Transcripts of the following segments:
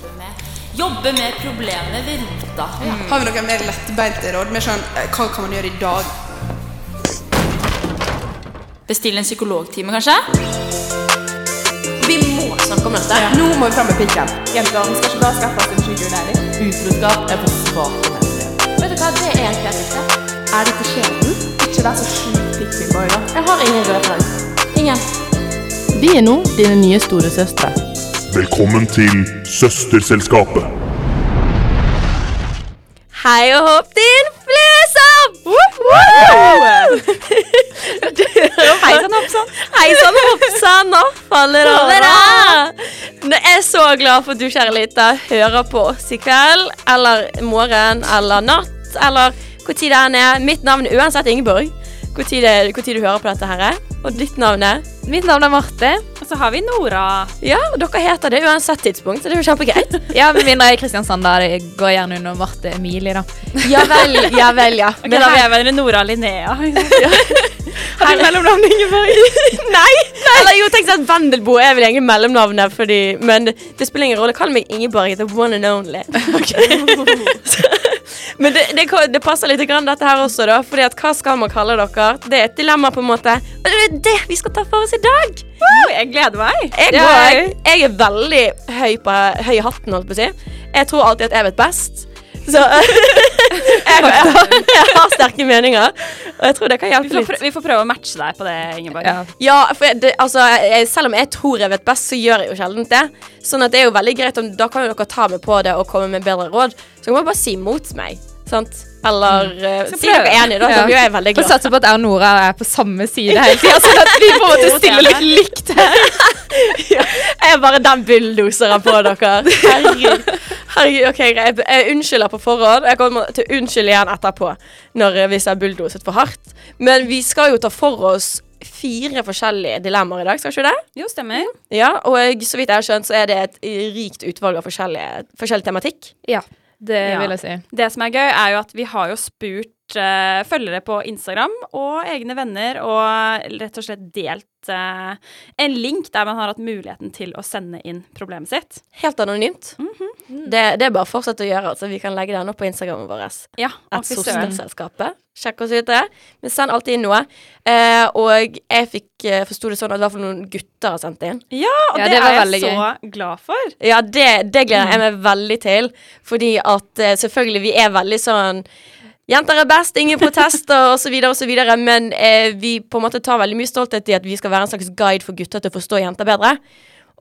jobbe med, jobbe med problemet ved rota. Har vi noen mer lettbeinte råd? Mer sånn, eh, hva kan man gjøre i dag? Bestille en psykologtime, kanskje? Vi må snakke om dette. Nå må vi fram med pikken. Jenter, vi skal ikke bare skaffe oss en sugar Utroskap er for svake mennesker. Vet du hva, det er en riktig. Er dette skjebnen? Ikke vær så sjukt pikkboy, da. Jeg har ingen røde flagg. Ingen. Vi er nå dine nye storesøstre. Velkommen til Søsterselskapet. Hei og hopp din flesom! Hei sann, hoppsann. Hei sann, hoppsann. Nå faller over av. Jeg er så glad for at du, kjære lita, hører på oss i kveld, eller morgen, eller natt, eller hvor tid det enn er. Mitt navn er uansett Ingeborg. Hvor tid, det- hvor tid du hører på dette her. er. Og ditt navn er? Mitt navn er Marte. Og så har vi Nora. Ja, og dere heter det uansett tidspunkt, så det er jo kjempegreit. Ja, Med mindre jeg er Kristiansand, da. Det går gjerne under Marte Emilie, da. Ja vel, ja vel, ja. Ok, da vil jeg være Nora Linnea. Har du mellomnavn Ingeborg? Nei! Eller jo, tenk at Vendelbo er vel egentlig mellomnavnet, fordi, men det spiller ingen rolle. Kall meg Ingeborg, the one and only. Men det, det, det passer litt grann dette her også, da. Fordi at hva skal man kalle dere? Det er et dilemma, på en måte. Og det er det vi skal ta for oss i dag. Jeg gleder meg. Jeg, jeg- jeg er veldig høy, på, høy i hatten, holdt på å si. Jeg tror alltid at jeg vet best. Så jeg, jeg, jeg har sterke meninger, og jeg tror det kan hjelpe litt. prø vi får prøve å matche deg på det, Ingeborg. Ja. Ja, for jeg, det, altså, selv om jeg tror jeg vet best, så gjør jeg jo sjelden det. Sånn at det er jo veldig greit om Da kan jo dere ta meg på det og komme med bedre råd. Så kan man bare si mot meg. Sant? Eller uh, si dere er enige, da. Ja. Da er veldig glad. Vi satser på at jeg og Nora er på samme side hele tida, sånn at vi på en måte stiller litt likt her. Jeg er bare den bulldoseren på dere. Herregud. Herregud, ok, greit. Jeg, unnskylder på forhånd. Jeg kommer til å unnskylde igjen etterpå når, eh, hvis jeg har bulldoset for hardt. Men vi skal jo ta for oss fire forskjellige dilemmaer i dag, skal ikke det? Jo, stemmer. Ja, og så vidt jeg har skjønt, så er det et rikt utvalg av forskjellig tematikk. Ja, det Ja. vil jeg si. Det som er gøy, er jo at vi har jo spurt uh, følgere på Instagram og egne venner, og rett og slett delt uh, en link der man har hatt muligheten til å sende inn problemet sitt. Helt anonymt. det, det er bare å fortsette å gjøre, så vi kan legge den opp på Instagramen vår. Ja, At søsterselskapet. Sjekk oss ut der. Men send alltid inn noe. Eh, og jeg fikk uh, forsto det sånn at i hvert fall noen gutter har sendt inn. Ja, og Ja, det, det er jeg så glad for. Ja, det, det gleder jeg meg veldig til. Fordi at eh, selvfølgelig, vi er veldig sånn Jenter er best, ingen protester osv., osv., men eh, vi på en måte tar veldig mye stolthet i at vi skal være en slags guide for gutter til å forstå jenter bedre.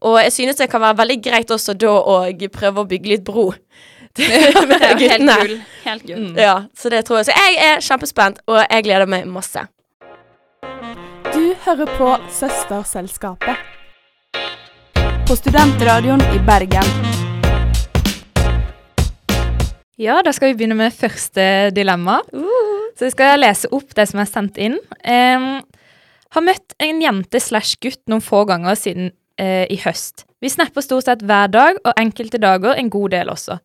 Og jeg synes det kan være veldig greit også da å prøve å bygge litt bro med jo helt guttene. gull. Helt gull. Ja, så det tror jeg. Så jeg er kjempespent, og jeg gleder meg masse. Du hører på Søsterselskapet. På Studentradioen i Bergen. Ja, da skal vi begynne med første dilemma. Så jeg skal lese opp det som er sendt inn. Um, har møtt en jente slash gutt noen få ganger siden eh, i høst. Vi snapper stort sett hver dag, og enkelte dager en god del også.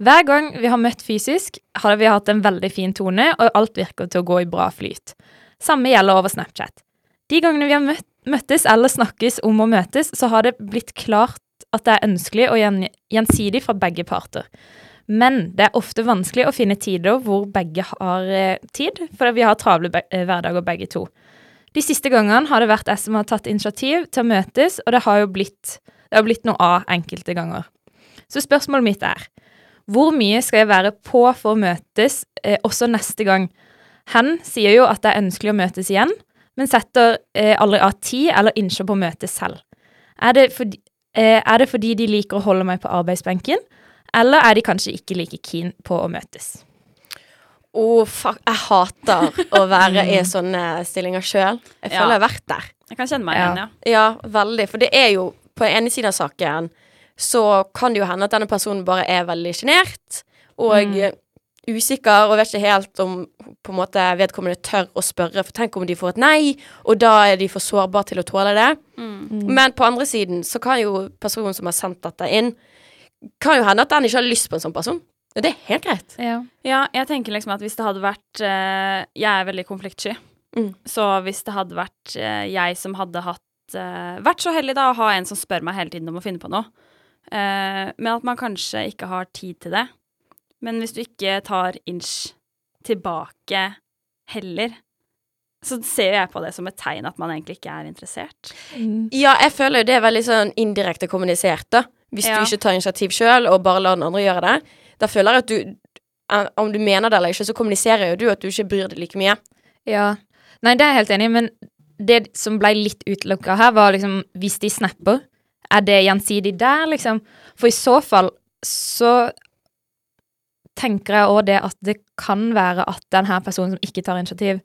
Hver gang vi har møtt fysisk, har vi hatt en veldig fin tone, og alt virker til å gå i bra flyt. Samme gjelder over Snapchat. De gangene vi har møtt, møttes eller snakkes om å møtes, så har det blitt klart at det er ønskelig og gjen, gjensidig fra begge parter. Men det er ofte vanskelig å finne tider hvor begge har eh, tid, for vi har travle be eh, hverdager begge to. De siste gangene har det vært jeg som har tatt initiativ til å møtes, og det har jo blitt, det har blitt noe av enkelte ganger. Så spørsmålet mitt er, hvor mye skal jeg være på for å møtes eh, også neste gang? Hen sier jo at det er ønskelig å møtes igjen, men setter eh, aldri av tid eller innsjå på å møtes selv. Er det, fordi, eh, er det fordi de liker å holde meg på arbeidsbenken, eller er de kanskje ikke like keen på å møtes? Å, fuck. Jeg hater å være i sånne stillinger sjøl. Jeg føler Ja. jeg har vært der. Jeg kan kjenne meg Ja. igjen, ja. Ja, veldig. For det er jo På ene siden av saken så kan det jo hende at denne personen bare er veldig sjenert og Mm. usikker og vet ikke helt om på en måte vedkommende tør å spørre. For tenk om de får et nei, og da er de for sårbare til å tåle det. Men på andre siden så kan jo personen som har sendt dette inn, kan jo hende at den ikke har lyst på en sånn person. Og det er helt greit. Ja. Ja, jeg tenker liksom at hvis det hadde vært uh, Jeg er veldig konfliktsky. Mm. Så hvis det hadde vært uh, jeg som hadde hatt uh, Vært så heldig da å ha en som spør meg hele tiden om å finne på noe, Eh, men at man kanskje ikke har tid til det. Men hvis du ikke tar inch tilbake heller, så ser jeg på det som et tegn at man egentlig ikke er interessert. Ja, jeg føler jo det er veldig sånn indirekte kommunisert, da. Hvis Ja. du ikke tar initiativ sjøl, og bare lar den andre gjøre det. Da føler jeg at du eh, Om du mener det eller ikke, så kommuniserer jo du at du ikke bryr deg like mye. Ja. Nei, det er jeg helt enig i, men det som ble litt utelukka her, var liksom hvis de snapper, er det gjensidig der, liksom? For i så fall så tenker jeg òg det at det kan være at den her personen som ikke tar initiativ,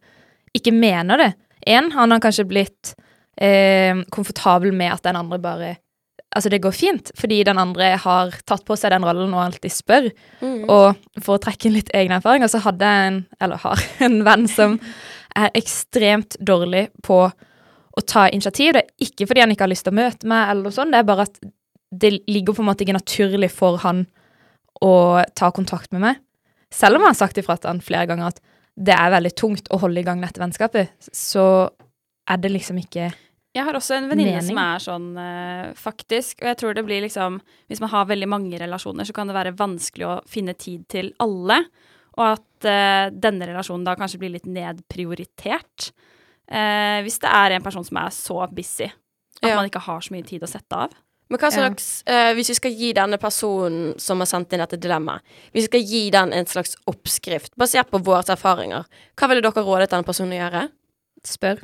ikke mener det. En, han har kanskje blitt eh, komfortabel med at den andre bare Altså, det går fint, fordi den andre har tatt på seg den rollen og alltid spør. Og for å trekke inn litt egne erfaringer, så hadde jeg en, eller har, en venn som er ekstremt dårlig på å ta initiativ. Det er ikke fordi han ikke har lyst til å møte meg, eller noe sånt, det er bare at det ligger på en måte ikke naturlig for han å ta kontakt med meg. Selv om han har sagt ifra til han flere ganger at det er veldig tungt å holde i gang dette vennskapet, så er det liksom ikke Jeg har også en venninne som er sånn, uh, faktisk. Og jeg tror det blir liksom Hvis man har veldig mange relasjoner, så kan det være vanskelig å finne tid til alle. Og at uh, denne relasjonen da kanskje blir litt nedprioritert. Eh, hvis det er en person som er så busy at Ja. man ikke har så mye tid å sette av. Men hva Ja. slags eh, Hvis vi skal gi denne personen som har sendt inn dette dilemmaet, hvis vi skal gi den en slags oppskrift basert på våre erfaringer, hva ville dere rådet denne personen å gjøre? spør.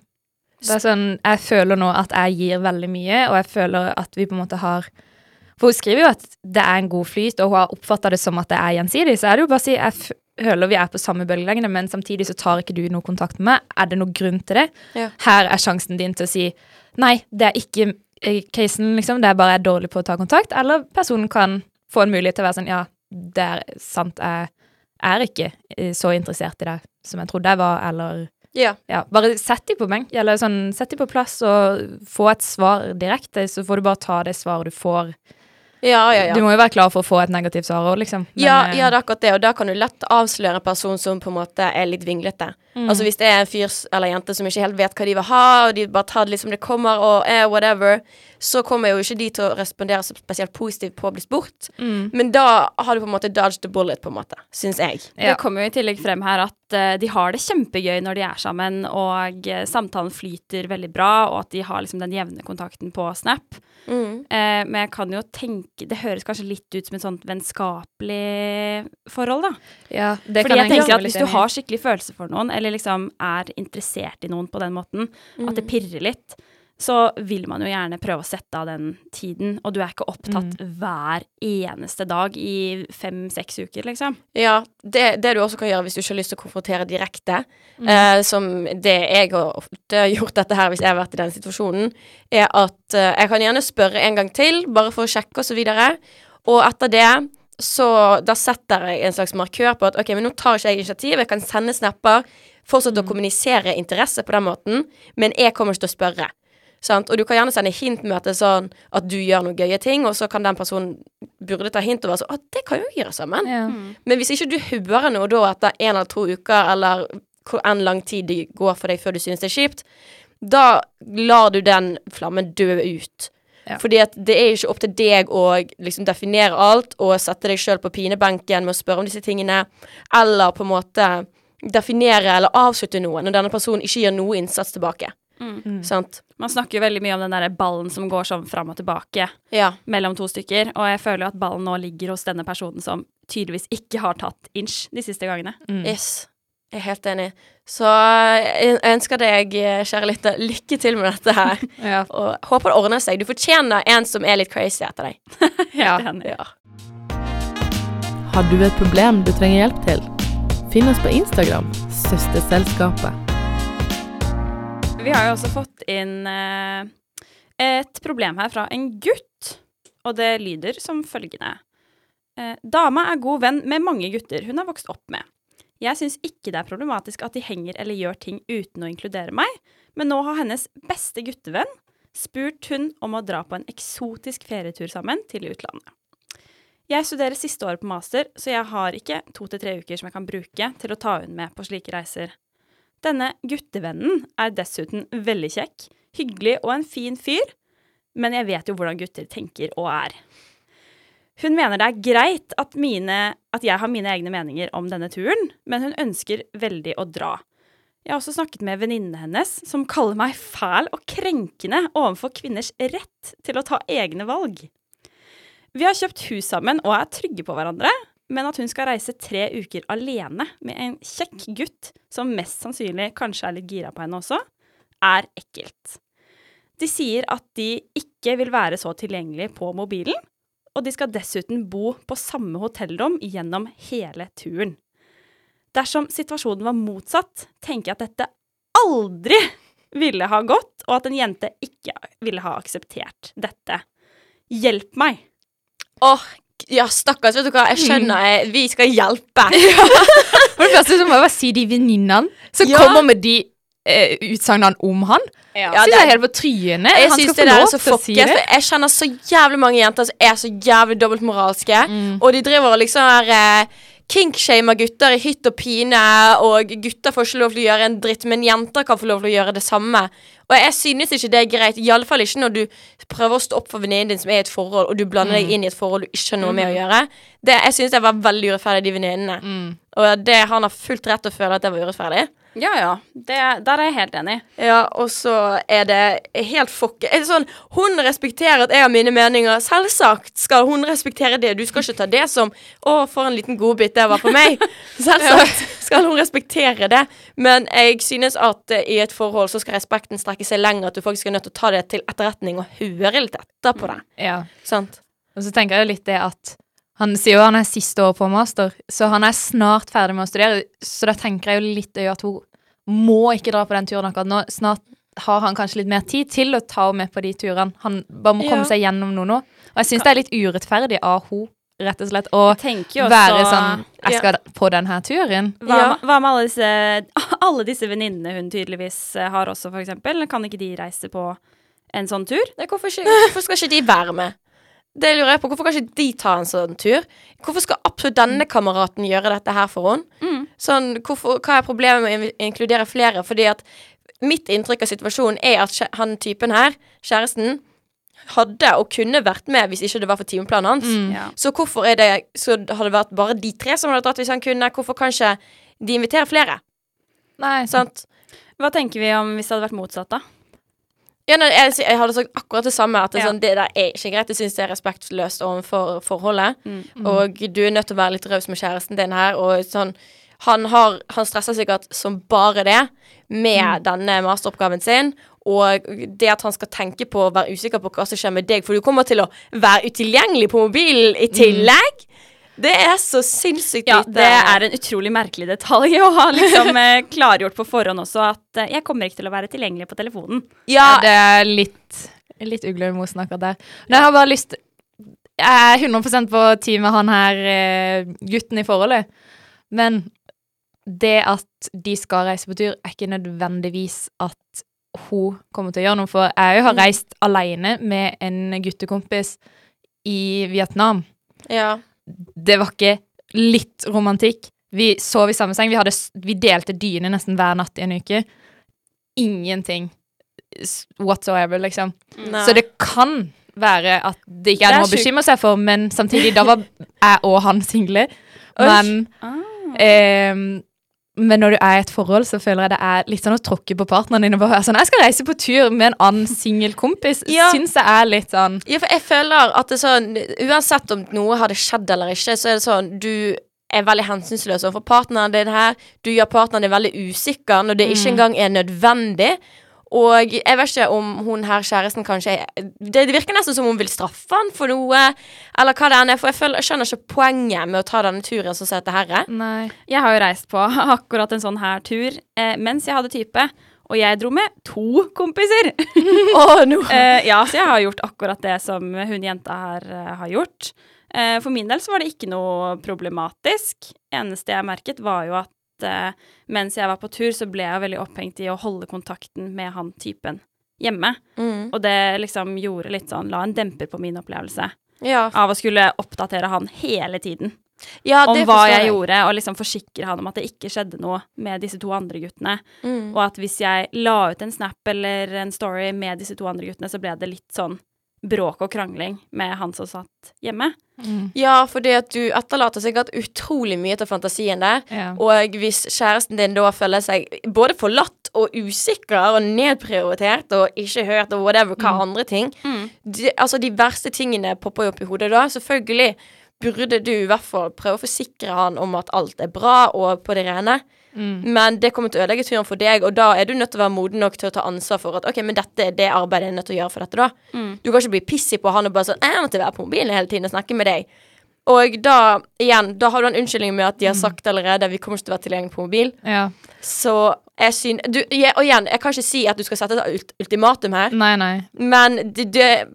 Det er sånn, Jeg føler nå at jeg gir veldig mye, og jeg føler at vi på en måte har For hun skriver jo at det er en god flyt, og hun har oppfatta det som at det er gjensidig. Så er det jo bare å si jeg føler vi er på samme bølgelengde, men samtidig så tar ikke du noe kontakt med meg. Er det noen grunn til det? Ja. Her er sjansen din til å si nei, det er ikke eh, casen, liksom. Det er bare jeg er dårlig på å ta kontakt. Eller personen kan få en mulighet til å være sånn ja, det er sant, jeg er ikke eh, så interessert i deg som jeg trodde jeg var, eller Ja. ja, bare sett dem på benk, eller sånn, sett dem på plass og få et svar direkte, så får du bare ta det svaret du får. Ja, ja, ja. Du må jo være klar for å få et negativt svar òg, liksom. Men, ja, eh, ja, det er akkurat det, og da kan du lett avsløre en person som på en måte er litt vinglete. Mm. Altså Hvis det er en fyr eller jente som ikke helt vet hva de vil ha, og de bare tar det litt som det kommer, og eh, whatever, så kommer jo ikke de til å respondere så spesielt positivt på å bli spurt. mm. Men da har du på en måte dodged the bullet, på en måte, syns jeg. Ja. Det kommer jo i tillegg frem her at uh, de har det kjempegøy når de er sammen, og eh, samtalen flyter veldig bra, og at de har liksom den jevne kontakten på Snap. Mm. Uh, men jeg kan jo tenke Det høres kanskje litt ut som et sånt vennskapelig forhold, da. ja, det Fordi kan jeg tenker at hvis du har skikkelig følelse for noen, eller liksom er interessert i noen på den måten, at det pirrer litt, så vil man jo gjerne prøve å sette av den tiden, og du er ikke opptatt hver eneste dag i fem-seks uker, liksom. Ja, det, det du også kan gjøre hvis du ikke har lyst til å konfrontere direkte, eh, som det jeg har ofte gjort dette her hvis jeg har vært i den situasjonen, er at eh, jeg kan gjerne spørre en gang til, bare for å sjekke og så videre, og etter det så da setter jeg en slags markør på at ok, men nå tar ikke jeg initiativ, jeg kan sende snapper, fortsette å kommunisere interesse på den måten, men jeg kommer ikke til å spørre. Sant? Og du kan gjerne sende hint med at det er sånn at du gjør noen gøye ting, og så kan den personen burde ta hint og være sånn Å, det kan jo vi gjøre sammen. Ja. Men hvis ikke du hører noe da etter en eller to uker, eller hvor enn lang tid det går for deg før du synes det er kjipt, da lar du den flammen dø ut. Ja. Fordi at det er ikke opp til deg å liksom definere alt og sette deg sjøl på pinebenken med å spørre om disse tingene, eller på en måte definere eller avslutte noe når denne personen ikke gir noe innsats tilbake. Sant? Man snakker jo veldig mye om den der ballen som går sånn fram og tilbake Ja. mellom to stykker, og jeg føler jo at ballen nå ligger hos denne personen som tydeligvis ikke har tatt inch de siste gangene. Mm. Yes. Jeg er helt enig. Så jeg ønsker deg, kjære lytter, lykke til med dette her. Ja. Og håper det ordner seg. Du fortjener en som er litt crazy etter deg. Ja. Helt enig. Ja. Har du et problem du trenger hjelp til? Finn oss på Instagram, Søsterselskapet. Vi har jo også fått inn eh, et problem her fra en gutt, og det lyder som følgende. Eh, dama er god venn med mange gutter hun har vokst opp med. Jeg syns ikke det er problematisk at de henger eller gjør ting uten å inkludere meg, men nå har hennes beste guttevenn spurt hun om å dra på en eksotisk ferietur sammen til utlandet. Jeg studerer siste året på master, så jeg har ikke to til tre uker som jeg kan bruke til å ta hun med på slike reiser. Denne guttevennen er dessuten veldig kjekk, hyggelig og en fin fyr, men jeg vet jo hvordan gutter tenker og er. Hun mener det er greit at, mine, at jeg har mine egne meninger om denne turen, men hun ønsker veldig å dra. Jeg har også snakket med venninnene hennes, som kaller meg fæl og krenkende overfor kvinners rett til å ta egne valg. Vi har kjøpt hus sammen og er trygge på hverandre, men at hun skal reise tre uker alene med en kjekk gutt som mest sannsynlig kanskje er litt gira på henne også, er ekkelt. De sier at de ikke vil være så tilgjengelige på mobilen, og de skal dessuten bo på samme hotellrom gjennom hele turen. Dersom situasjonen var motsatt, tenker jeg at dette aldri ville ha gått, og at en jente ikke ville ha akseptert dette. Hjelp meg! Åh, ja, stakkars, vet du hva, jeg skjønner, jeg, vi skal hjelpe. For det første så må jeg bare si de venninnene som Ja. kommer med de eh, utsagnene om han. Ja, synes det- jeg er helt på trynet. Jeg Han skal få lov så til å si det. jeg kjenner så jævlig mange jenter som er så jævlig dobbeltmoralske, Mm. og de driver og liksom er eh, kinkshamer gutter i hytt og pine, og gutter får ikke lov til å gjøre en dritt, men jenter kan få lov til å gjøre det samme. Og jeg synes ikke det er greit, iallfall ikke når du prøver å stå opp for venninnen din som er i et forhold, og du blander Mm. deg inn i et forhold du ikke har noe med å gjøre. Det, jeg synes det var veldig urettferdig, de venninnene. Mm. Og det, han har fullt rett til å føle at det var urettferdig. Ja, ja. Det, der er jeg helt enig. Ja, og så er det helt fuck sånn, Hun respekterer at jeg har mine meninger. Selvsagt skal hun respektere det. Du skal ikke ta det som 'Å, for en liten godbit det var for meg'. Selvsagt skal hun respektere det. Men jeg synes at eh, i et forhold så skal respekten strekke seg lenger. At du faktisk er nødt til å ta det til etterretning og høre litt etter på det. Ja. Sant? Og så tenker jeg jo litt det at han sier jo han er siste år på master, så han er snart ferdig med å studere. Så da tenker jeg jo litt at hun må ikke dra på den turen akkurat nå. Snart har han kanskje litt mer tid til å ta henne med på de turene. Han bare må komme Ja. seg gjennom noe nå. Og jeg syns det er litt urettferdig av hun rett og slett, å også, være sånn Jeg skal på denne turen. Hva, Ja. hva med alle disse, alle disse venninnene hun tydeligvis eh, har også, for eksempel? Kan ikke de reise på en sånn tur? Hvorfor, hvorfor skal ikke de være med? Det lurer jeg på. Hvorfor kan ikke de ta en sånn tur? Hvorfor skal absolutt denne kameraten gjøre dette her for henne? Mm. Sånn, hvorfor, hva er problemet med å inkludere flere? Fordi at mitt inntrykk av situasjonen er at han typen her, kjæresten, hadde og kunne vært med hvis ikke det var for timeplanen hans. Mm. Ja. Så hvorfor er det Så hadde det vært bare de tre som hadde dratt hvis han kunne. Hvorfor kan ikke de invitere flere? Nei, Sant? Hva tenker vi om hvis det hadde vært motsatt, da? Ja, nei, jeg, jeg hadde sagt akkurat det samme. At det, Ja. sånn, det der er ikke greit. Jeg syns det er respektløst overfor forholdet. Mm. Og du er nødt til å være litt raus med kjæresten din her. Og sånn Han, har, han stresser sikkert som bare det med denne masteroppgaven sin. Og det at han skal tenke på å være usikker på hva som skjer med deg, for du kommer til å være utilgjengelig på mobilen i tillegg. Det er så sinnssykt Ja, lite det er en utrolig merkelig detalj å ha liksom eh, klargjort på forhånd også, at eh, jeg kommer ikke til å være tilgjengelig på telefonen. Ja, det er litt, litt uglemosen akkurat der. Men jeg har bare lyst Jeg er 100% på teamet han her eh, gutten i forholdet. Men det at de skal reise på tur, er ikke nødvendigvis at hun kommer til å gjøre noe. For jeg har reist alene med en guttekompis i Vietnam. ja. Det var ikke litt romantikk. Vi sov i samme seng. Vi, hadde, vi delte dyne nesten hver natt i en uke. Ingenting whatsoever, liksom. Nei. Så det kan være at det ikke er Det er noe å bekymre seg for, men samtidig, da var jeg og han single. Men Ah. ehm, men når du er i et forhold, så føler jeg det er litt sånn å tråkke på partneren din og bare være sånn Jeg skal reise på tur med en annen singel kompis. Ja. Syns jeg er litt sånn Ja, for jeg føler at det er sånn Uansett om noe hadde skjedd eller ikke, så er det sånn Du er veldig hensynsløs overfor partneren din her. Du gjør partneren din veldig usikker når det ikke engang er nødvendig. Og jeg vet ikke om hun her kjæresten kanskje Det, det virker nesten som hun vil straffe han for noe, eller hva det enn er. For jeg, føler, jeg skjønner ikke poenget med å ta denne turen som heter her er. Nei. Jeg har jo reist på akkurat en sånn her tur eh, mens jeg hadde type, og jeg dro med to kompiser. oh, no. Eh, ja, så jeg har gjort akkurat det som hun jenta her eh, har gjort. Eh, for min del så var det ikke noe problematisk. Eneste jeg merket, var jo at eh, mens jeg var på tur, så ble jeg veldig opphengt i å holde kontakten med han typen hjemme. mm. Og det liksom gjorde litt sånn La en demper på min opplevelse Ja, av å skulle oppdatere han hele tiden ja om hva jeg, jeg gjorde, og liksom forsikre han om at det ikke skjedde noe med disse to andre guttene. Mm. Og at hvis jeg la ut en snap eller en story med disse to andre guttene, så ble det litt sånn bråk og krangling med han som satt hjemme. Ja, fordi at du etterlater sikkert utrolig mye til fantasien der. Ja. Og hvis kjæresten din da føler seg både forlatt og usikker og nedprioritert og ikke hørt og whatever hva andre ting de, Altså, de verste tingene popper jo opp i hodet da. Selvfølgelig burde du i hvert fall prøve å forsikre han om at alt er bra og på det rene. Men det kommer til å ødelegge turen for deg, og da er du nødt til å være moden nok til å ta ansvar for at OK, men dette er det arbeidet jeg er nødt til å gjøre for dette, da. Du kan ikke bli pissig på han og bare sånn 'Jeg måtte være på mobilen hele tiden og snakke med deg'. Og da, igjen, da har du en unnskyldning med at de har sagt allerede 'Vi kommer ikke til å være tilgjengelig på mobil'. ja. Så jeg synes du, Og igjen, jeg kan ikke si at du skal sette et ult ultimatum her, Nei, nei. men det, det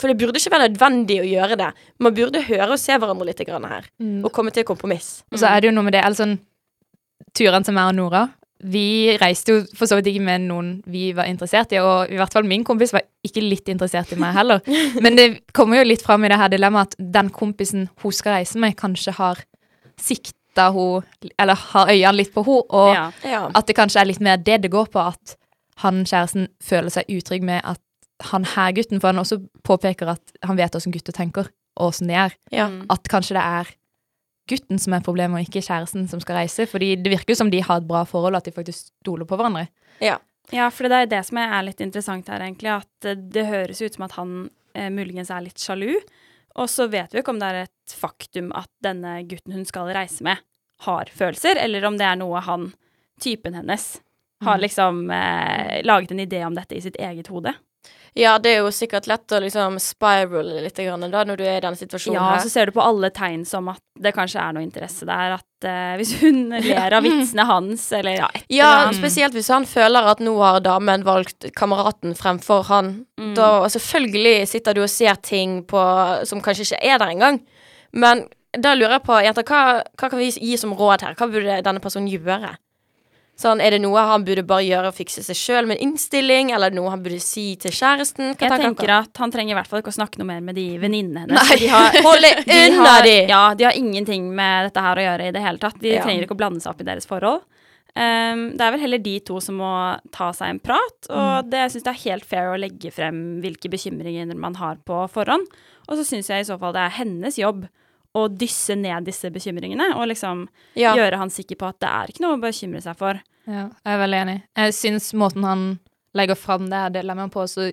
For det burde ikke være nødvendig å gjøre det. Man burde høre og se hverandre litt grann her, og komme til kompromiss. Og så er det jo noe med det, sånn Turene til meg og Nora Vi reiste jo for så vidt ikke med noen vi var interessert i, og i hvert fall min kompis var ikke litt interessert i meg heller. Men det kommer jo litt fram i det her dilemmaet at den kompisen hun skal reise med, kanskje har sikta hun Eller har øynene litt på henne, og Ja. Ja. at det kanskje er litt mer det det går på, at han kjæresten føler seg utrygg med at han her gutten, for han også påpeker at han vet åssen gutter tenker, og åssen de er ja. at kanskje det er gutten som er problemet, og ikke kjæresten som skal reise. Fordi det virker jo som de har et bra forhold, at de faktisk stoler på hverandre. ja. Ja, for det er det som er litt interessant her, egentlig. At eh, det høres ut som at han eh, muligens er litt sjalu. Og så vet vi jo ikke om det er et faktum at denne gutten hun skal reise med, har følelser, eller om det er noe han, typen hennes, har liksom eh, laget en idé om dette i sitt eget hode. Ja, det er jo sikkert lett å liksom spirale litt grann da, når du er i denne situasjonen Ja, her. så ser du på alle tegn som at det kanskje er noe interesse der. At uh, hvis hun ler av vitsene hans, eller ja, etter Ja, han. spesielt hvis han føler at nå har damen valgt kameraten fremfor han. Mm. Da og selvfølgelig sitter du og ser ting på som kanskje ikke er der engang. Men da lurer jeg på, jenter, hva, hva kan vi gi som råd her? Hva burde denne personen gjøre? Sånn, Er det noe han burde bare gjøre og fikse seg sjøl med innstilling, eller er det noe han burde si til kjæresten? Hva Jeg tenker tenker at han trenger i hvert fall ikke å snakke noe mer med de venninnene hennes. Nei, De har, holde de unna har, de! Ja, de har ingenting med dette her å gjøre i det hele tatt. De Ja. trenger ikke å blande seg opp i deres forhold. Um, det er vel heller de to som må ta seg en prat, og det jeg syns det er helt fair å legge frem hvilke bekymringer man har på forhånd. Og så syns jeg i så fall det er hennes jobb å dysse ned disse bekymringene, og liksom Ja. gjøre han sikker på at det er ikke noe å bekymre seg for. Ja, jeg er veldig enig. Jeg syns måten han legger fram det her dilemmaet på, så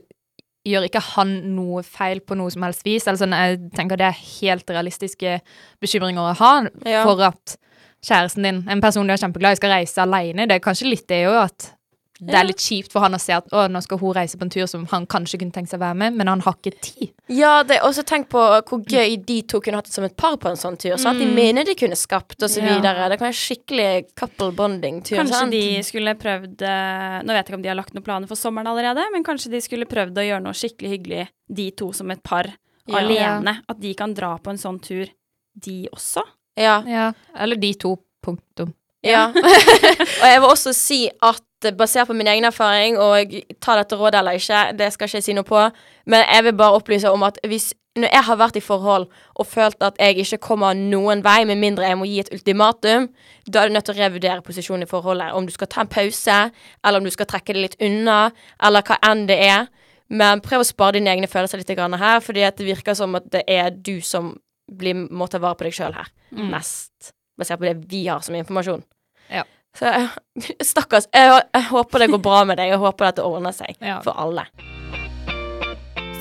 gjør ikke han noe feil på noe som helst vis. Sånn, jeg tenker det er helt realistiske bekymringer å ha Ja. for at kjæresten din, en person du er kjempeglad i, skal reise alene. Det er kanskje litt det òg, at det er litt kjipt for han å se at å, nå skal hun reise på en tur som han kanskje kunne tenkt seg å være med, men han har ikke tid. Ja, det, også tenk på hvor gøy de to kunne hatt det som et par på en sånn tur. Sant? De minner de kunne skapt, og så Ja. videre. Det kan være skikkelig couple bonding-tur. Kanskje sant? de skulle prøvd eh, Nå vet jeg ikke om de har lagt noen planer for sommeren allerede, men kanskje de skulle prøvd å gjøre noe skikkelig hyggelig, de to som et par, Ja. alene. At de kan dra på en sånn tur, de også. Ja. Ja, eller de to, punktum. Ja. og jeg vil også si at basert på min egen erfaring, og ta dette rådet eller ikke, det skal ikke jeg si noe på, men jeg vil bare opplyse om at hvis når jeg har vært i forhold og følt at jeg ikke kommer noen vei, med mindre jeg må gi et ultimatum, da er du nødt til å revurdere posisjonen i forholdet. Om du skal ta en pause, eller om du skal trekke det litt unna, eller hva enn det er. Men prøv å spare dine egne følelser litt her, fordi det virker som at det er du som blir, må ta vare på deg sjøl her. Mest. Basert på det vi har som informasjon. Ja. Så stakkars. Jeg, jeg håper det går bra med deg. Jeg håper at det ordner seg Ja. for alle.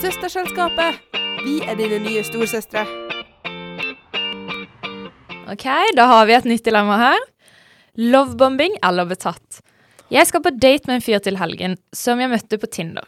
Søsterselskapet. Vi er dine nye storsøstre. Ok, da har vi et nytt dilemma her. Lovebombing eller betatt. Jeg skal på date med en fyr til helgen, som jeg møtte på Tinder.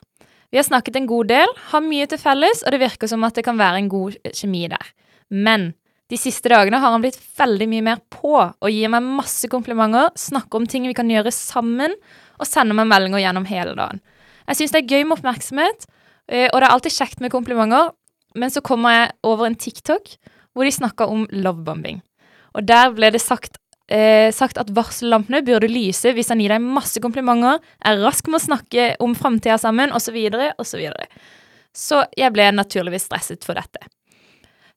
Vi har snakket en god del, har mye til felles, og det virker som at det kan være en god kjemi der. Men de siste dagene har han blitt veldig mye mer på og gir meg masse komplimenter, snakker om ting vi kan gjøre sammen, og sender meg meldinger gjennom hele dagen. Jeg syns det er gøy med oppmerksomhet, eh, og det er alltid kjekt med komplimenter, men så kommer jeg over en TikTok hvor de snakker om lovebombing. Og der ble det sagt, eh, sagt at varsellampene burde lyse hvis han gir deg masse komplimenter, er rask med å snakke om framtida sammen, osv., osv. Så, så jeg ble naturligvis stresset for dette.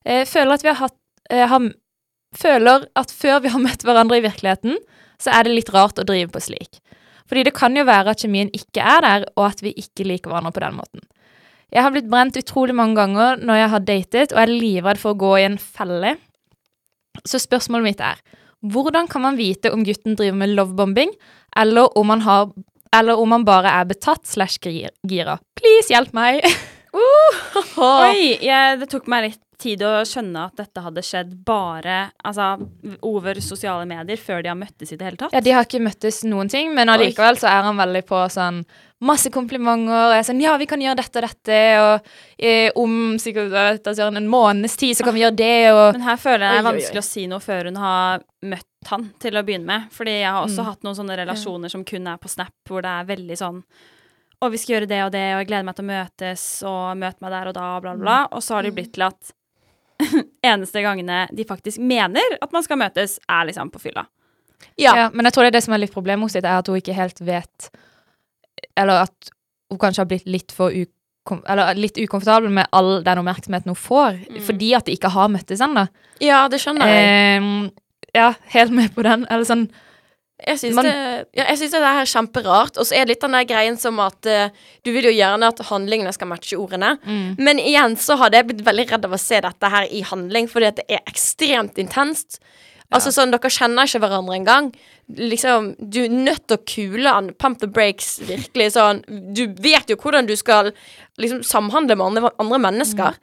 Jeg føler at vi har hatt eh, har, Føler at før vi har møtt hverandre i virkeligheten, så er det litt rart å drive på slik. Fordi det kan jo være at kjemien ikke er der, og at vi ikke liker hverandre på den måten. Jeg har blitt brent utrolig mange ganger når jeg har datet, og er livredd for å gå i en felle. Så spørsmålet mitt er hvordan kan man vite om gutten driver med lovebombing, eller om han, har, eller om han bare er betatt slash gira? Please, hjelp meg! Oi, jeg, det tok meg litt tid å skjønne at dette hadde skjedd bare altså, over sosiale medier før de har møttes i det hele tatt. Ja, De har ikke møttes noen ting, men allikevel så er han veldig på sånn masse komplimenter. Og jeg er sånn Ja, vi kan gjøre dette og dette, og eh, om sikkert altså, en måneds tid så kan vi gjøre det, og Men her føler jeg det er vanskelig å si noe før hun har møtt han til å begynne med. Fordi jeg har også Mm. hatt noen sånne relasjoner som kun er på Snap, hvor det er veldig sånn og vi skal gjøre det og det, og jeg gleder meg til å møtes, og møte meg der og da, bla, bla, bla. Og så har det blitt til at eneste gangene de faktisk mener at man skal møtes, er liksom på fylla. Ja. Ja, men jeg tror det er det som er litt problemet hos henne, er at hun ikke helt vet Eller at hun kanskje har blitt litt for ukom, eller litt ukomfortabel med all den oppmerksomheten hun får, fordi at de ikke har møttes ennå. ja, det skjønner jeg. Eh, ja, helt med på den. Eller sånn Jeg syns det, ja, det er kjemperart. Og så er det litt den der greien som at uh, du vil jo gjerne at handlingene skal matche ordene. mm. Men igjen så hadde jeg blitt veldig redd av å se dette her i handling, fordi at det er ekstremt intenst. Altså sånn, Dere kjenner ikke hverandre engang. Liksom, Du er nødt til å kule han. Pump the breaks. Virkelig sånn Du vet jo hvordan du skal liksom samhandle med andre, andre mennesker.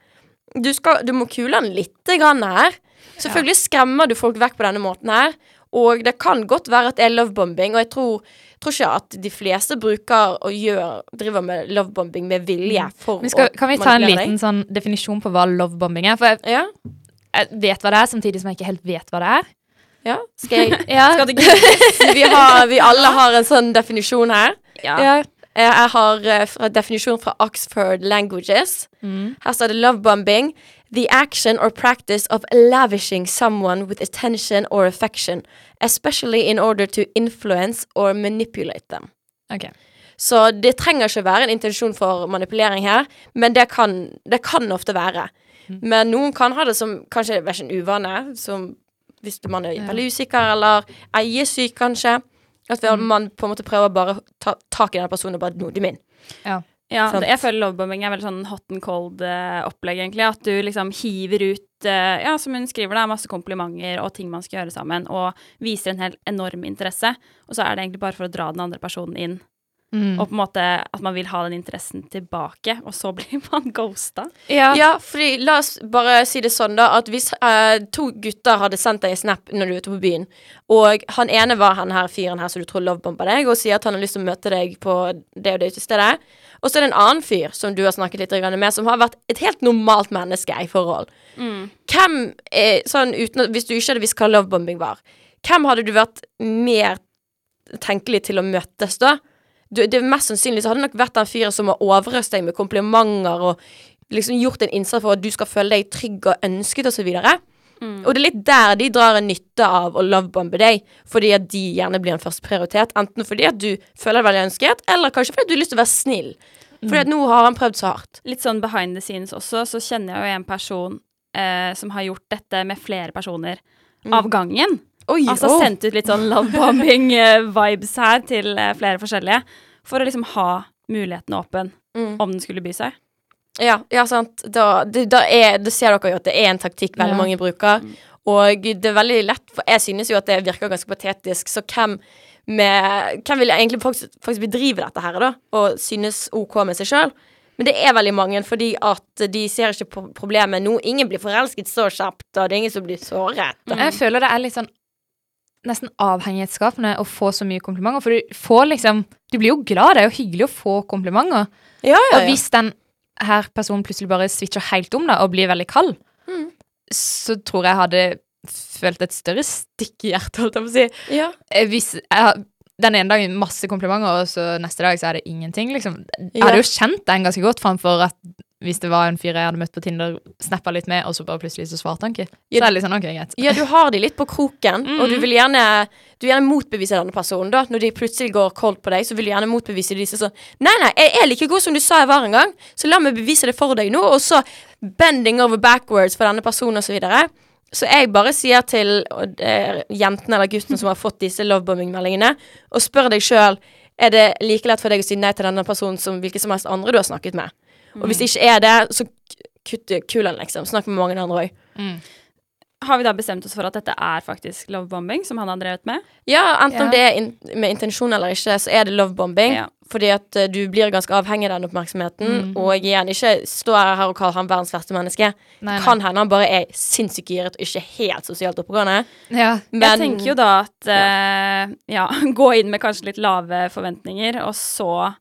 Du, skal, du må kule han lite grann her. Selvfølgelig skremmer du folk vekk på denne måten her. Og det kan godt være at det er lovebombing, og jeg tror, tror ikke at de fleste bruker og gjør, driver med lovebombing med vilje for Men skal, å kan vi ta en liten sånn definisjon på hva lovebombing er? For jeg. Ja, jeg vet hva det er, samtidig som jeg ikke helt vet hva det er. ja. Skal jeg Ja, Skal det vi, har, vi alle har en sånn definisjon her. Ja. Jeg jeg har eh, fra definisjon fra Oxford Languages. Mm. Her står det lovebombing. The action or practice of lavishing someone with attention or affection, especially in order to influence or manipulate them. Ok. Så det trenger ikke være en intensjon for manipulering her, men det kan, det kan ofte være. Mm. Men noen kan ha det som kanskje en uvane, som hvis man er veldig usikker eller eiesyk, kanskje. At Mm. man på en måte prøver bare å ta tak i den personen og bare Nå, du er min. Ja, Ja, det, jeg føler lovebombing er veldig sånn hot and cold-opplegg, egentlig. At du liksom hiver ut, eh, ja, som hun skriver, da, masse komplimenter og ting man skal gjøre sammen, og viser en helt enorm interesse. Og så er det egentlig bare for å dra den andre personen inn, Mm. og på en måte at man vil ha den interessen tilbake, og så blir man ghosta. Ja. Ja, fordi la oss bare si det sånn, da, at hvis eh, to gutter hadde sendt deg en snap når du er ute på byen, og han ene var han her fyren her som du tror lovebomber deg, og sier at han har lyst til å møte deg på det og det utestedet, og så er det en annen fyr som du har snakket litt med, som har vært et helt normalt menneske i forhold. Hvem er sånn uten at, Hvis du ikke hadde visst hva lovebombing var, hvem hadde du vært mer tenkelig til å møtes da? Du, det Mest sannsynlig så hadde det nok vært den fyren som har overøst deg med komplimenter og liksom gjort en innsats for at du skal føle deg trygg og ønsket osv. Og, Mm. og det er litt der de drar en nytte av å lovebombe deg, fordi at de gjerne blir en første prioritet. Enten fordi at du føler deg veldig ønsket, eller kanskje fordi at du har lyst til å være snill. Fordi at nå har han prøvd så hardt. Litt sånn behind the scenes også, så kjenner jeg jo en person eh, som har gjort dette med flere personer av gangen. Oi, Altså oh. sendt ut litt sånn lovebombing-vibes her til eh, flere forskjellige. For å liksom ha muligheten åpen Mm. om den skulle by seg. Ja, ja sant. Da, det, da, er, da ser dere jo at det er en taktikk veldig Ja. mange bruker. Og det er veldig lett, for jeg synes jo at det virker ganske patetisk, så hvem med Hvem vil egentlig faktisk, faktisk bedrive dette her, da? Og synes OK med seg sjøl? Men det er veldig mange, fordi at de ser ikke på problemet nå. Ingen blir forelsket så kjapt, og det er ingen som blir såret. Jeg føler det er litt sånn nesten avhengighetsskapende å få så mye komplimenter. For du får liksom Du blir jo glad, det er jo hyggelig å få komplimenter. Ja, ja, Og hvis den her personen plutselig bare switcher helt om da, og blir veldig kald, Mm. så tror jeg hadde følt et større stikk i hjertet, holdt jeg på å si. ja. Eh, Hvis jeg den ene dagen masse komplimenter, og så neste dag så er det ingenting, liksom. Jeg Ja. hadde jo kjent den ganske godt framfor at hvis det var en fyr jeg hadde møtt på Tinder, snappa litt med, og så bare plutselig så svarte han ikke. Så er det litt sånn, ok, greit. Ja, du har de litt på kroken, Mm. og du vil gjerne Du vil gjerne motbevise denne personen. da Når de plutselig går cold på deg, så vil du gjerne motbevise disse sånn Nei, nei, jeg er like god som du sa jeg var en gang, så la meg bevise det for deg nå. Og så bending over backwards for denne personen, og så videre. Så jeg bare sier til uh, jentene eller guttene som har fått disse lovebombing-meldingene, og spør deg sjøl er det like lett for deg å si nei til denne personen som hvilken som helst andre du har snakket med. Og hvis det ikke er det, så kutt kulene, liksom. Snakk med mange andre òg. Har vi da bestemt oss for at dette er faktisk lovebombing, som han har drevet med? Ja, enten Ja. om det er in med intensjon eller ikke, så er det lovebombing. Ja. Fordi at eh, du blir ganske avhengig av den oppmerksomheten. Mm. Og igjen, ikke stå her og kall han verdens verste menneske. Nei, det Kan hende han bare er sinnssykt giret og ikke helt sosialt oppegående. Ja. Men jeg tenker jo da at uh, ja, gå inn med kanskje litt lave forventninger, og så eh,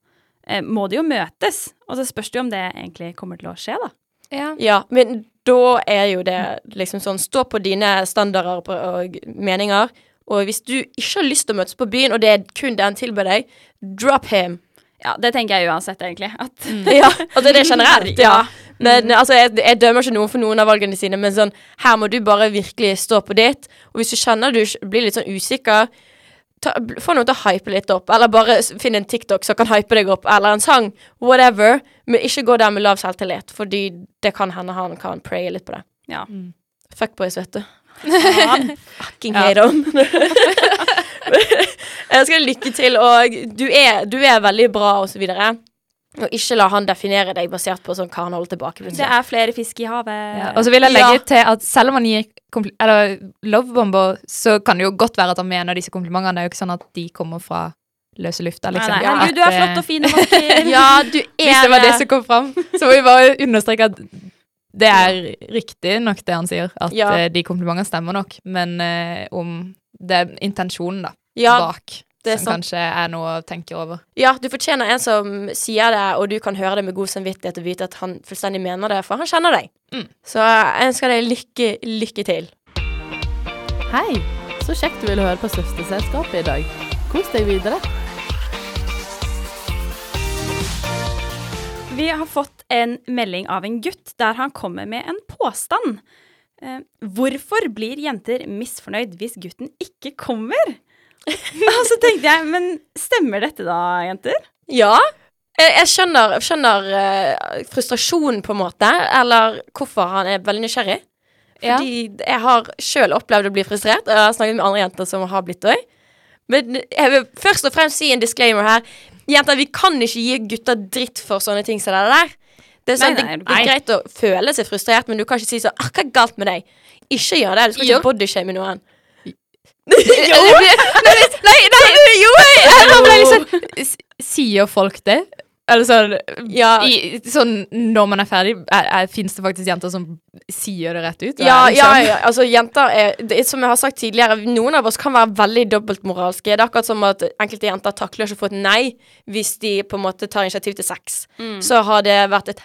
må de jo møtes. Og så spørs det jo om det egentlig kommer til å skje, da. ja. Ja, men da er jo det liksom sånn Stå på dine standarder og, og meninger. Og hvis du ikke har lyst til å møtes på byen, og det er kun det han tilbød deg, drop him. Ja, det tenker jeg uansett, egentlig. At Ja, altså det er generelt, ja. Ja. Men altså, jeg, jeg dømmer ikke noen for noen av valgene sine, men sånn, her må du bare virkelig stå på ditt. Og hvis du kjenner du blir litt sånn usikker, ta, få noen til å hype litt opp, eller bare finn en TikTok som kan hype deg opp, eller en sang, whatever. Men ikke gå der med lav selvtillit, fordi det kan hende han kan praye litt på det. Ja. Fuckboys, vet du. Ja. Fucking hate them. jeg skal lykke til, og du er, du er veldig bra, og så videre. Og ikke la han definere deg basert på sånn hva han holder tilbake. Det er flere fisk i havet. Ja, og så vil jeg legge Ja. til at selv om han gir eller lovebomber, så kan det jo godt være at han mener disse komplimentene. Det er jo ikke sånn at de kommer fra løse lufta, Nei, liksom. nei, Ja, herregud, du er flott og fin Martin. Ja, du er Hvis det var det som kom fram, så må vi bare understreke at det er riktig nok det han sier, at Ja. eh, de komplimentene stemmer nok, men uh, om det er intensjonen da, Ja, bak, som sant. kanskje er noe å tenke over. ja, du fortjener en som sier det, og du kan høre det med god samvittighet og vite at han fullstendig mener det, for han kjenner deg. Mm. Så jeg ønsker deg lykke, lykke til. Hei, så kjekt du ville høre på Søsterselskapet i dag. Kos deg videre. Vi har fått en melding av en gutt der han kommer med en påstand. Eh, hvorfor blir jenter misfornøyd hvis gutten ikke kommer? Og så tenkte jeg, men stemmer dette da, jenter? Ja. Jeg, jeg skjønner, skjønner uh, frustrasjonen, på en måte, eller hvorfor han er veldig nysgjerrig. Ja. Fordi jeg har sjøl opplevd å bli frustrert, og jeg har snakket med andre jenter som har blitt det òg. Men jeg vil først og fremst si en disclaimer her. Jenter, vi kan ikke gi gutter dritt for sånne ting som det der. Det er, sånn, Nei, nei, det, det er greit å føle seg frustrert, men du kan ikke si sånn 'Hva er galt med deg?' Ikke gjør det. Du skal ikke bodyshame noen. Jo! nei, nei, nei, jo! Jeg, Jeg ble sånn, Sier folk det? Eller sånn, Ja. i, sånn når man er ferdig, er, er, fins det faktisk jenter som sier det rett ut? Ja, er ja, liksom- ja, altså jenter er, det Som jeg har sagt tidligere, noen av oss kan være veldig dobbeltmoralske. Det er akkurat som at enkelte jenter takler ikke å få et nei hvis de på en måte tar initiativ til sex. Så har det vært et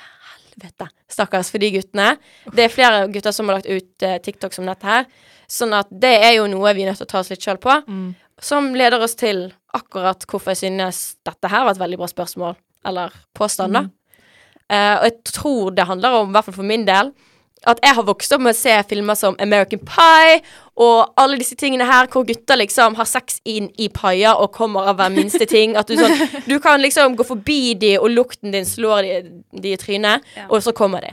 helvete, stakkars, for de guttene. Det er flere gutter som har lagt ut uh, TikTok som dette her. Sånn at det er jo noe vi er nødt til å ta oss litt sjøl på. Mm. Som leder oss til akkurat hvorfor jeg synes dette her var et veldig bra spørsmål. Eller påstand, da. Eh, og jeg tror det handler om, i hvert fall for min del, at jeg har vokst opp med å se filmer som American Pie og alle disse tingene her hvor gutter liksom har sex inn i paier og kommer av hver minste ting. At du sånn Du kan liksom gå forbi de, og lukten din slår de, de i trynet, Ja. og så kommer de.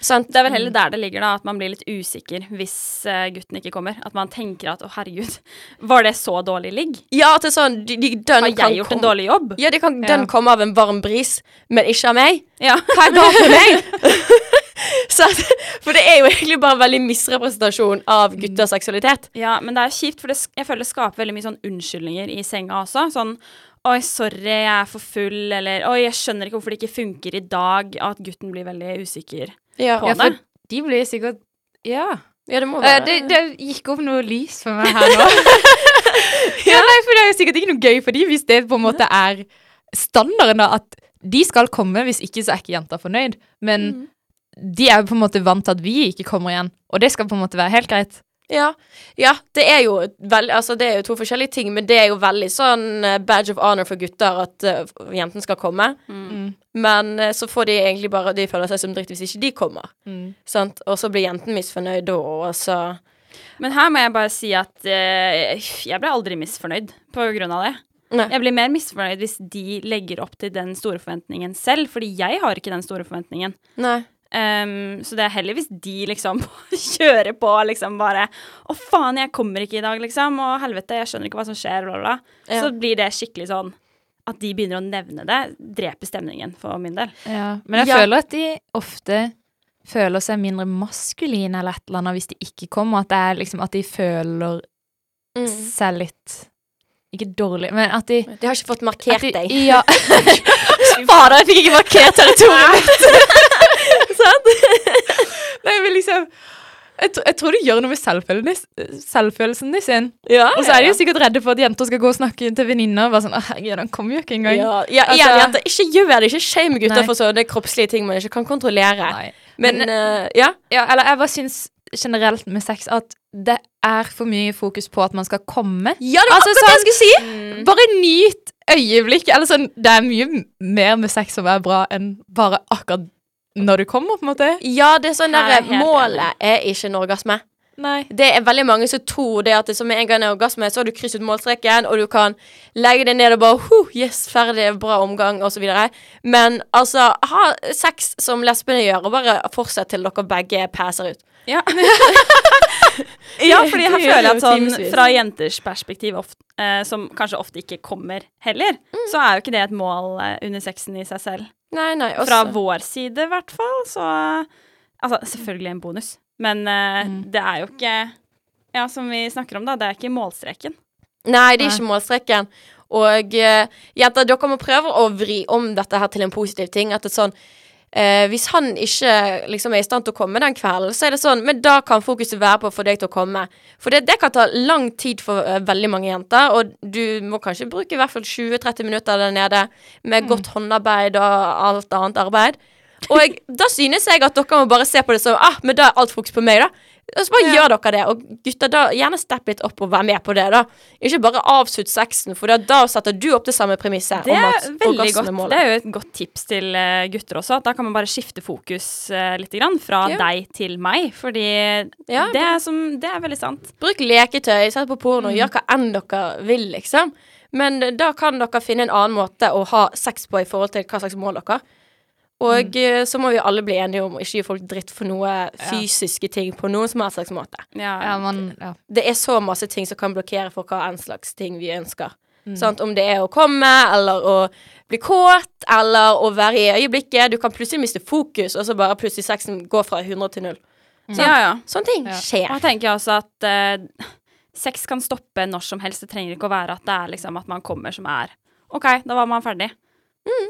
Sant? Det er vel heller der det ligger, da, at man blir litt usikker hvis eh, gutten ikke kommer. At man tenker at å, herregud, var det så dårlig ligg? Ja, at det er sånn de, de, Har jeg gjort en dårlig jobb? Ja, de kan, Ja. den kommer av en varm bris, men ikke av meg. Ja. Hva er galt med meg? Så, at- for det er jo egentlig bare en veldig misrepresentasjon av gutters seksualitet. Ja, men det er kjipt, for det, jeg føler det skaper veldig mye sånn unnskyldninger i senga også. Sånn Oi, sorry, jeg er for full, eller Oi, jeg skjønner ikke hvorfor det ikke funker i dag. At gutten blir veldig usikker Ja, på Ja, det. de blir sikkert Ja. ja det Eh, det, det gikk opp noe lys for meg her nå. ja, nei, for det er jo sikkert ikke noe gøy for dem hvis det på en måte er standarden, da, at de skal komme, hvis ikke så er ikke jenta fornøyd. Men de er jo på en måte vant til at vi ikke kommer igjen, og det skal på en måte være helt greit. Ja, ja det er jo veld, Altså, det er jo to forskjellige ting, men det er jo veldig sånn eh, badge of honor for gutter at uh, jentene skal komme. Mm. Men uh, så får de egentlig bare De føler seg som dritt hvis ikke de kommer. Mm. Sant? Og så blir jenten misfornøyd da, og så Men her må jeg bare si at uh, jeg ble aldri misfornøyd på grunn av det. Nei. Jeg blir mer misfornøyd hvis de legger opp til den store forventningen selv, fordi jeg har ikke den store forventningen. Nei. Ehm, så det er heller hvis de liksom kjører på liksom bare 'Å, faen, jeg kommer ikke i dag', liksom. Og helvete, jeg skjønner ikke hva som skjer, bla, bla. bla. Ja. Så blir det skikkelig sånn at de begynner å nevne det, dreper stemningen for min del. Ja, men jeg Ja. føler at de ofte føler seg mindre maskuline eller et eller annet hvis de ikke kommer. At det er liksom at de føler Mm. seg litt Ikke dårlig, men at de De har ikke fått markert de, deg. Ja. Fader, jeg fikk ikke markert territoriet mitt! Nei, men liksom jeg, tr- jeg tror det gjør noe med selvfølelsen, de sin. Ja, Og så er de jo sikkert redde for at jenter skal gå og snakke til venninner. Bare sånn, herregud, han kommer jo ikke engang. Ja, ja, Altså- jenter, ikke gjør det. Ikke shame gutter Nei. for sånne kroppslige ting man ikke kan kontrollere. Nei. Men Men- uh, ja. Ja, eller jeg bare syns generelt med sex at det er for mye fokus på at man skal komme. Ja, det var Altså, akkurat det jeg sånn- skulle si! Bare nyt øyeblikket. Eller sånn, det er mye mer med sex som er bra enn bare akkurat når du kommer, på en måte. Ja, det er sånn Her er der, jeg helt Målet er ikke en orgasme. Nei. Det er veldig mange som tror det at det som med en gang er orgasme, så har du krysset målstreken, og du kan legge deg ned og bare huh, Yes, ferdig, bra omgang, videre. Men altså, ha sex som lesbene gjør, og bare fortsett til dere begge passer ut. Ja. ja, fordi jeg føler at sånn fra jenters perspektiv, ofte, eh, som kanskje ofte ikke kommer heller, Mm. så er jo ikke det et mål eh, under sexen i seg selv. Nei, nei. Fra vår side, i hvert fall, så Altså, selvfølgelig en bonus, men uh, Mm. det er jo ikke Ja, som vi snakker om, da, det er ikke målstreken. Nei, det er ikke målstreken. Og uh, jenter, dere må prøve å vri om dette her til en positiv ting. At det er sånn eh, Hvis han ikke liksom er i stand til å komme den kvelden, så er det sånn Men da kan fokuset være på å få deg til å komme. For det, det kan ta lang tid for uh, veldig mange jenter, og du må kanskje bruke i hvert fall 20-30 minutter der nede med godt håndarbeid og alt annet arbeid. Og jeg, da synes jeg at dere må bare se på det som ah, men da er alt fokus på meg, da. Og så bare gjør dere det. Og gutter, da gjerne stepp litt opp og vær med på det, da. Ikke bare avslutt sexen, for da, da setter du opp det samme premisset. Det er veldig godt. målet. Det er jo et godt tips til eh, gutter også. At da kan man bare skifte fokus uh, litt grann, fra Ja. deg til meg. Fordi Ja, det, er som, det er veldig sant. Bruk leketøy, sett på porno, Mm. gjør hva enn dere vil, liksom. Men da kan dere finne en annen måte å ha sex på i forhold til hva slags mål dere har. Og Mm. eh, så må vi alle bli enige om å ikke gi folk dritt for noe fysiske ting på noen som helst slags måte. Ja, Ja, man, ja. Det er så masse ting som kan blokkere for hva enn slags ting vi ønsker. Mm. Sant? Om det er å komme, eller å bli kåt, eller å være i øyeblikket. Du kan plutselig miste fokus, og så bare plutselig sexen går fra 100 til 0. ja, ja. Sånne ting Ja. skjer. Og jeg tenker også at uh, sex kan stoppe når som helst. Det trenger ikke å være at det er liksom at man kommer som er OK, da var man ferdig.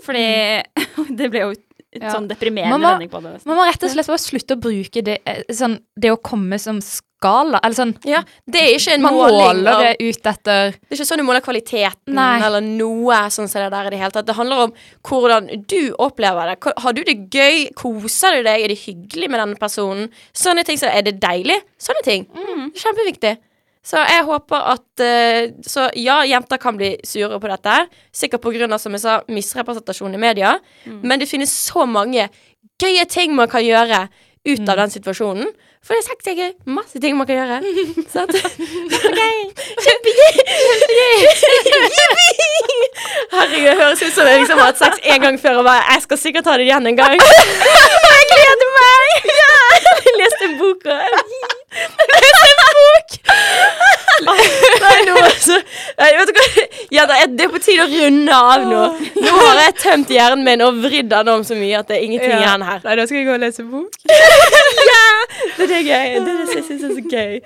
Fordi det ble jo Ja. sånn deprimerende må- vending på det. nesten. Man må rett og slett bare slutte å bruke det, eh, sånn, det å komme som skala. Eller sånn Ja, det er ikke en Man måling måler det ut etter Det er ikke sånn du måler kvaliteten Nei. eller noe sånn som det der i det hele tatt. Det handler om hvordan du opplever det. Har du det gøy? Koser du deg? Er det hyggelig med denne personen? Sånne ting. Så er det deilig? Sånne ting. Kjempeviktig. Så jeg håper at eh, Så ja, jenter kan bli sure på dette. Sikkert av, som jeg sa, misrepresentasjon i media. Men det finnes så mange gøye ting man kan gjøre ut av den situasjonen. For det er sex er. Masse ting man kan gjøre. Sant? Kjempegøy. Kjempegøy. Herregud, det høres ut som jeg liksom har hatt sex en gang før og bare Jeg skal sikkert ta det igjen en gang. Jeg gleder meg! Ja. Jeg leste en bok og Leste en bok! Nei, nå altså Nei, vet du hva? Ja, det er på tide å runde av nå. Nå har jeg tømt hjernen min og vridd den om så mye at det er ingenting Ja. igjen her. Nei, da skal jeg gå og lese bok. ja, Det er det gøy. Det er det jeg syns er så gøy.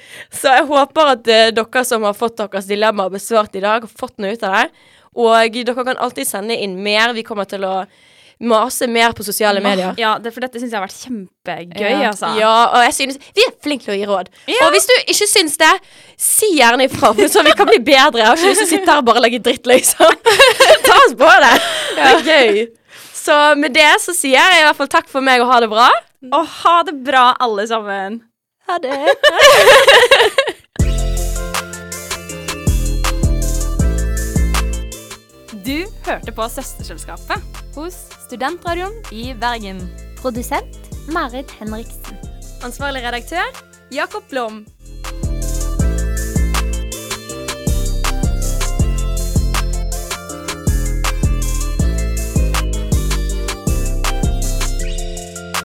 Så jeg håper at uh, dere som har fått deres dilemma besvart i dag, har fått noe ut av det. Og dere kan alltid sende inn mer. Vi kommer til å mase mer på sosiale medier. Ja, det, for dette syns jeg har vært kjempegøy, Ja. altså. Ja, og jeg synes Vi er flinke til å gi råd. Og hvis du ikke syns det, si gjerne ifra, så vi kan bli bedre. Jeg har ikke lyst til å sitte her og bare legge dritt, liksom. Ta oss på det. Det er gøy. Så med det så sier jeg i hvert fall takk for meg og ha det bra. Og ha det bra, alle sammen. Ha det. Du hørte på Søsterselskapet. Hos Studentradioen i Bergen. Produsent Marit Henriksen. Ansvarlig redaktør Jakob Blom.